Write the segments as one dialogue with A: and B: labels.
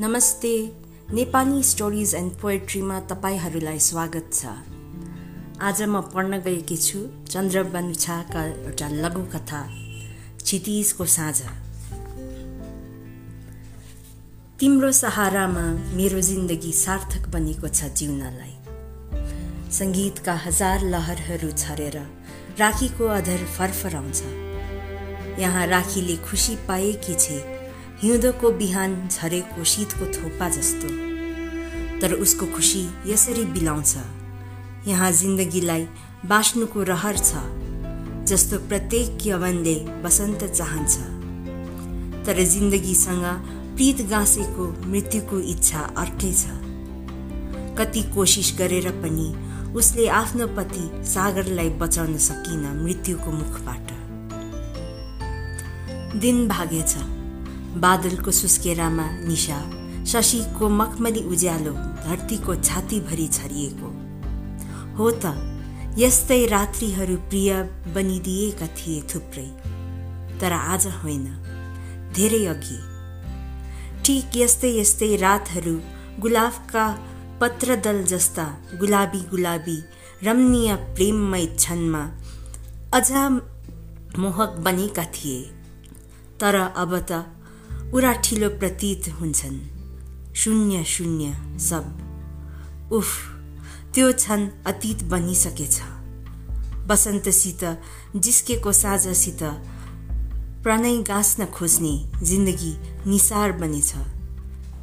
A: नमस्ते Nepali stories and पोएट्रीमा तपाईँहरूलाई स्वागत छ। आज म पढ्न गएकी छु चन्द्रबन छाका एउटा लघुकथा क्षितिजको साँझ। तिम्रो सहारामा मेरो जिन्दगी सार्थक बनेको छ जिउनलाई। सङ्गीतका हजार लहरहरू छरेर राखीको अधर फरफराउँछ। यहाँ राखीले खुसी पाएकी छे हिउँदोको बिहान झरेको शीतको थोपा जस्तो। तर उसको खुसी यसरी बिलाउँछ। यहाँ जिन्दगीलाई बाँच्नुको रहर छ जस्तो प्रत्येक यवनले बसन्त चाहन्छ। तर जिन्दगीसँग प्रीत गाँसेको मृत्युको इच्छा अर्कै छ। कति कोसिस गरेर पनि उसले आफ्नो पति सागरलाई बचाउन सकिन मृत्युको मुखबाट। दिन भागेछ। बादलको सुस्केरामा निशा शशीको मखमली उज्यालो धरतीको छातीभरि छरिएको। हो त यस्तै रात्रिहरू प्रिय बनिदिएका थिए थुप्रै तर आज होइन धेरै अघि। ठिक यस्तै यस्तै रातहरू गुलाबका पत्रदल जस्ता गुलाबी गुलाबी रमणीय प्रेममय क्षणमा अझ मोहक बनेका थिए। तर अब त उराठिलो प्रतीत हुन्छन्। शून्य शून्य सब। उफ त्यो क्षण अतीत बनिसकेछ। बसन्तसित जिस्केको साझसित प्रणय गाँच्न खोज्ने जिन्दगी निसार बनेछ।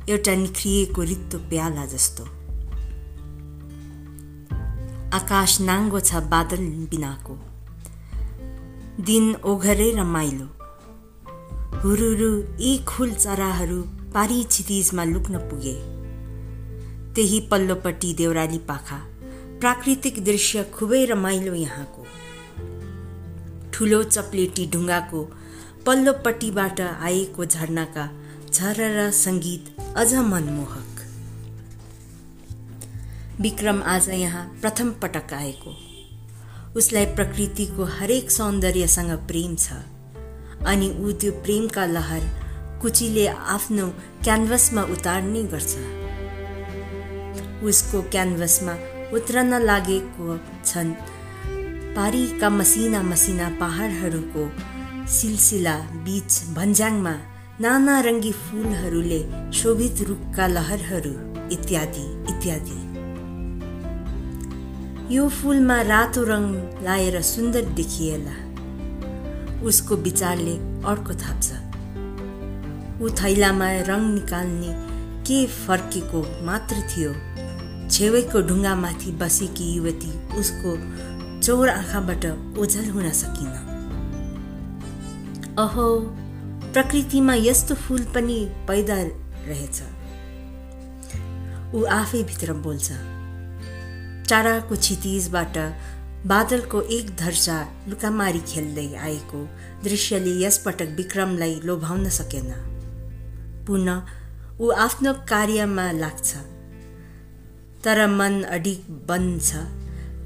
A: एउटा निख्रिएको रित्तो प्याला जस्तो। आकाश नाङ्गो छ बादल बिनाको। दिन ओघरे रमाइलो हुरुरु यी खुल चराहरू पारी क्षितिजमा लुक्न पुगे। त्यही पल्लोपट्टि देउराली पाखा प्राकृतिक दृश्य खुबै रमाइलो यहाँको। ठुलो चप्लेटी ढुङ्गाको पल्लोपट्टिबाट आएको झरनाका झरर सङ्गीत अझ मनमोहक। विक्रम आज यहाँ प्रथम पटक आएको। उसलाई प्रकृतिको हरेक सौन्दर्यसँग प्रेम छ। अनि ऊ त्यो प्रेमका लहर कुचीले आफ्नो क्यानभसमा उतार्ने गर्छ। उसको क्यानभसमा उत्रन लागेको छन् पारीका मसिना मसिना पहाडहरूको सिलसिला बीच भन्ज्याङमा नाना रङ्गी फुलहरूले शोभित रुखका लहरहरू इत्यादि इत्यादि। यो फुलमा रातो रङ लाएर सुन्दर देखिएला। उसको विचारले अर्को थाप्छ। ऊ थैलामा रङ निकाल्ने के फर्केको मात्र थियो। छेउको ढुङ्गामाथि बसेकी युवती उसको चौर आँखाबाट ओझल हुन सकिन। अहो प्रकृतिमा यस्तो फुल पनि पैदा रहेछ। ऊ आफै भित्र बोल्छ। टाढाको क्षितिजबाट बादलको एक धर्सा लुकामारी खेल्दै आएको दृश्यले यसपटक विक्रमलाई लोभाउन सकेन। पुनः ऊ आफ्नो कार्यमा लाग्छ। तर मन अडिक बन्छ।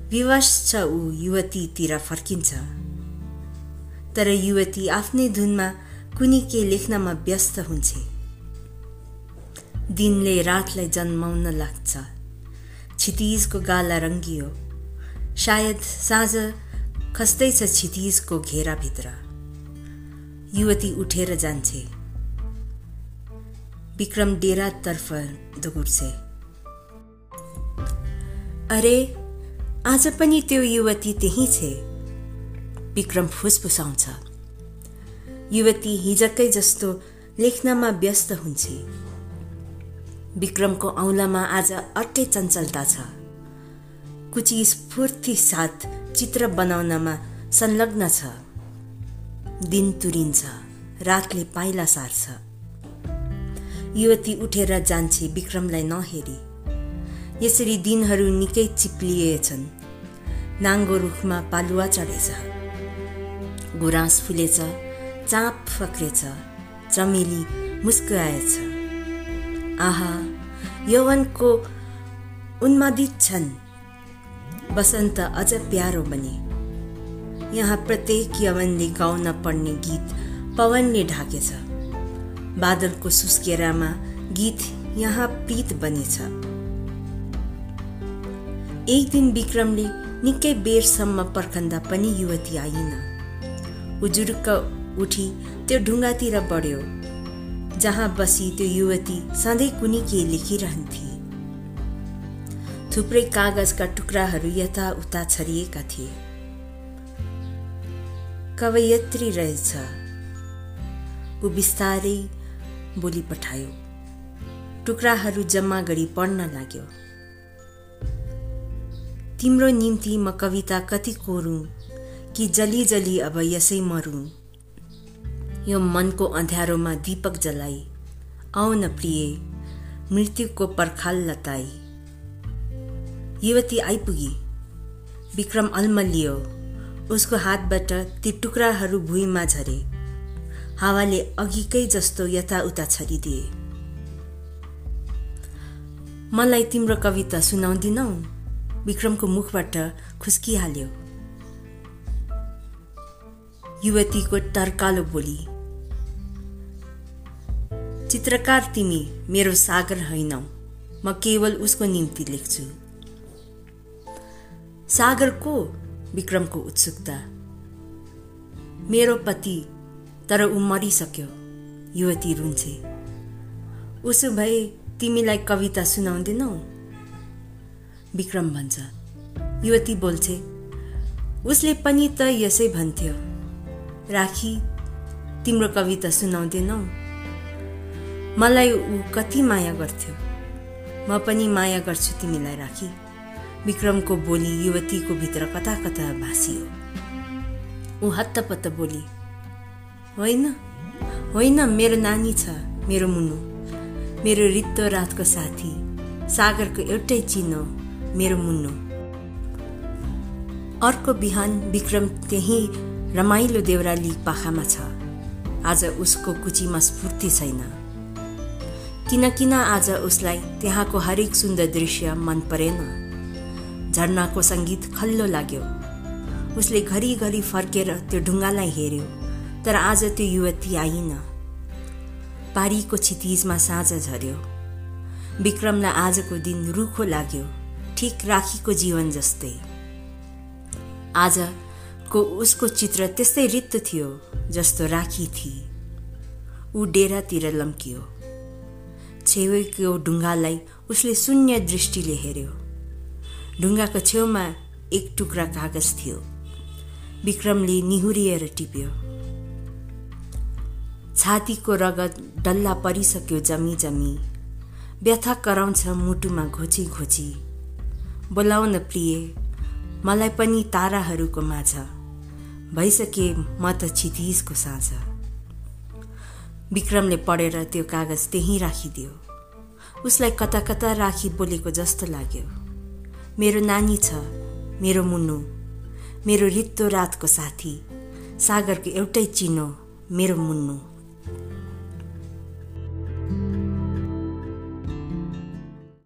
A: विवश छ ऊ युवतीतिर फर्किन्छ। तर युवती आफ्नै धुनमा कुनै के लेख्नमा व्यस्त हुन्छ। दिनले रातलाई जन्माउन लाग्छ। क्षितिजको गाला रङ्गियो। सायद साँझ खस्दैछ क्षितिजको घेराभित्र। युवती उठेर जान्छे। विक्रम डेरातर्फ दगुर्छे। अरे आज पनि त्यो युवती त्यही छे? विक्रम फुसफुसाउँछ। युवती हिजकै जस्तो लेख्नमा व्यस्त हुन्छ। विक्रमको औँलामा आज अर्कै चञ्चलता छ। कुची स्फूर्ति साथ चित्र बनाउनमा संलग्न छ। दिन तुरिन्छ रातले पाइला सार्छ। युवती उठेर जान्छे विक्रमलाई नहेरी। यसरी दिनहरू निकै चिप्लिएछन्। नाङ्गो रुखमा पालुवा चढेछ। गुराँस फुलेछ चाँप फक्रेछ चमेली मुस्कुराएछ। आहा यौवनको उन्मादित छन्। बसन्त अझ प्यारो बने। यहाँ प्रत्येक यवनले गाउन पर्ने गीत पवनले ढाकेछ। बादलको सुस्केरामा गीत यहाँ प्रीत बनेछ। एक दिन विक्रमले निकै बेरसम्म पर्खन्दा पनि युवती आइन उजुरुक्क उठी त्यो ढुङ्गातिर बढ्यो जहाँ बसी त्यो युवती सधैँ कुनै के लेखिरहन्थे। थुप्रै कागजका टुक्राहरू यताउता छरिएका थिए। कवयत्री रहेछ। ऊ बिस्तारै बोली पठायो। टुक्राहरू जम्मा गरी पढ्न लाग्यो। तिम्रो निम्ति म कविता कति कोरौँ कि जली जली अब यसै मरौँ। यो मनको अँध्यारोमा दीपक जलाई। आउन प्रिय मृत्युको पर्खाल लताई। युवती आइपुगी। विक्रम अल्मलियो उसको हातबाट ती टुक्राहरू भुइँमा झरे। हावाले अघिकै जस्तो यताउता छरिदिए। मलाई तिम्रो कविता सुनाउँदिनौ? विक्रमको मुखबाट खुस्किहाल्यो। युवतीको टर्कालो बोली चित्रकार तिमी मेरो सागर होइनौ। म केवल उसको निम्ति लेख्छु। सागर को विक्रमको उत्सुकता। मेरो पति तर ऊ मरिसक्यो युवती रुन्छे। उसो भए तिमीलाई कविता सुनाउँदैनौ? विक्रम भन्छ युवती बोल्छे उसले पनि त यसै भन्थ्यो। राखी तिम्रो कविता सुनाउँदैनौ? मलाई ऊ कति माया गर्थ्यो। म पनि माया गर्छु तिमीलाई राखी। विक्रमको बोली युवतीको भित्र कता कता भाँसियो। ऊ हत्तपत्त बोली होइन होइन मेरो नानी छ मेरो मुनु मेरो रित्तो रातको साथी सागरको एउटै चिनो मेरो मुन्नु अर्को बिहान विक्रम त्यही रमाइलो देउराली पाखामा छ। आज उसको कुचीमा स्फूर्ति छैन। किन किन आज उसलाई त्यहाँको हरेक सुन्दर दृश्य मन परेन। झर्नाको सङ्गीत खल्लो लाग्यो। उसले घरिघरि फर्केर त्यो ढुङ्गालाई हेऱ्यो तर आज त्यो युवती आइन। पारीको क्षितिजमा साँझ झर्यो विक्रमलाई आजको दिन रुखो लाग्यो ठिक राखीको जीवन जस्तै। आजको उसको चित्र त्यस्तै रित्त थियो जस्तो राखी थिए ऊ डेरातिर लम्कियो। छेउको ढुङ्गालाई उसले शून्य दृष्टिले हेऱ्यो। ढुङ्गाको छेउमा एक टुक्रा कागज थियो। विक्रमले निहुरिएर टिप्यो। छातीको रगत डल्ला परिसक्यो जमी जमी व्यथा कराउँछ मुटुमा घोची घोची बोलाउन प्रिय मलाई पनि ताराहरूको माझ। भइसके म त छितिसको साँझ। विक्रमले पढेर त्यो कागज त्यहीँ राखिदियो। उसलाई कता कता राखी बोलेको जस्तो लाग्यो। मेरो नानी छ मेरो मुन्नु मेरो रित्तो रातको साथी सागरको एउटै चिनो मेरो मुन्नु।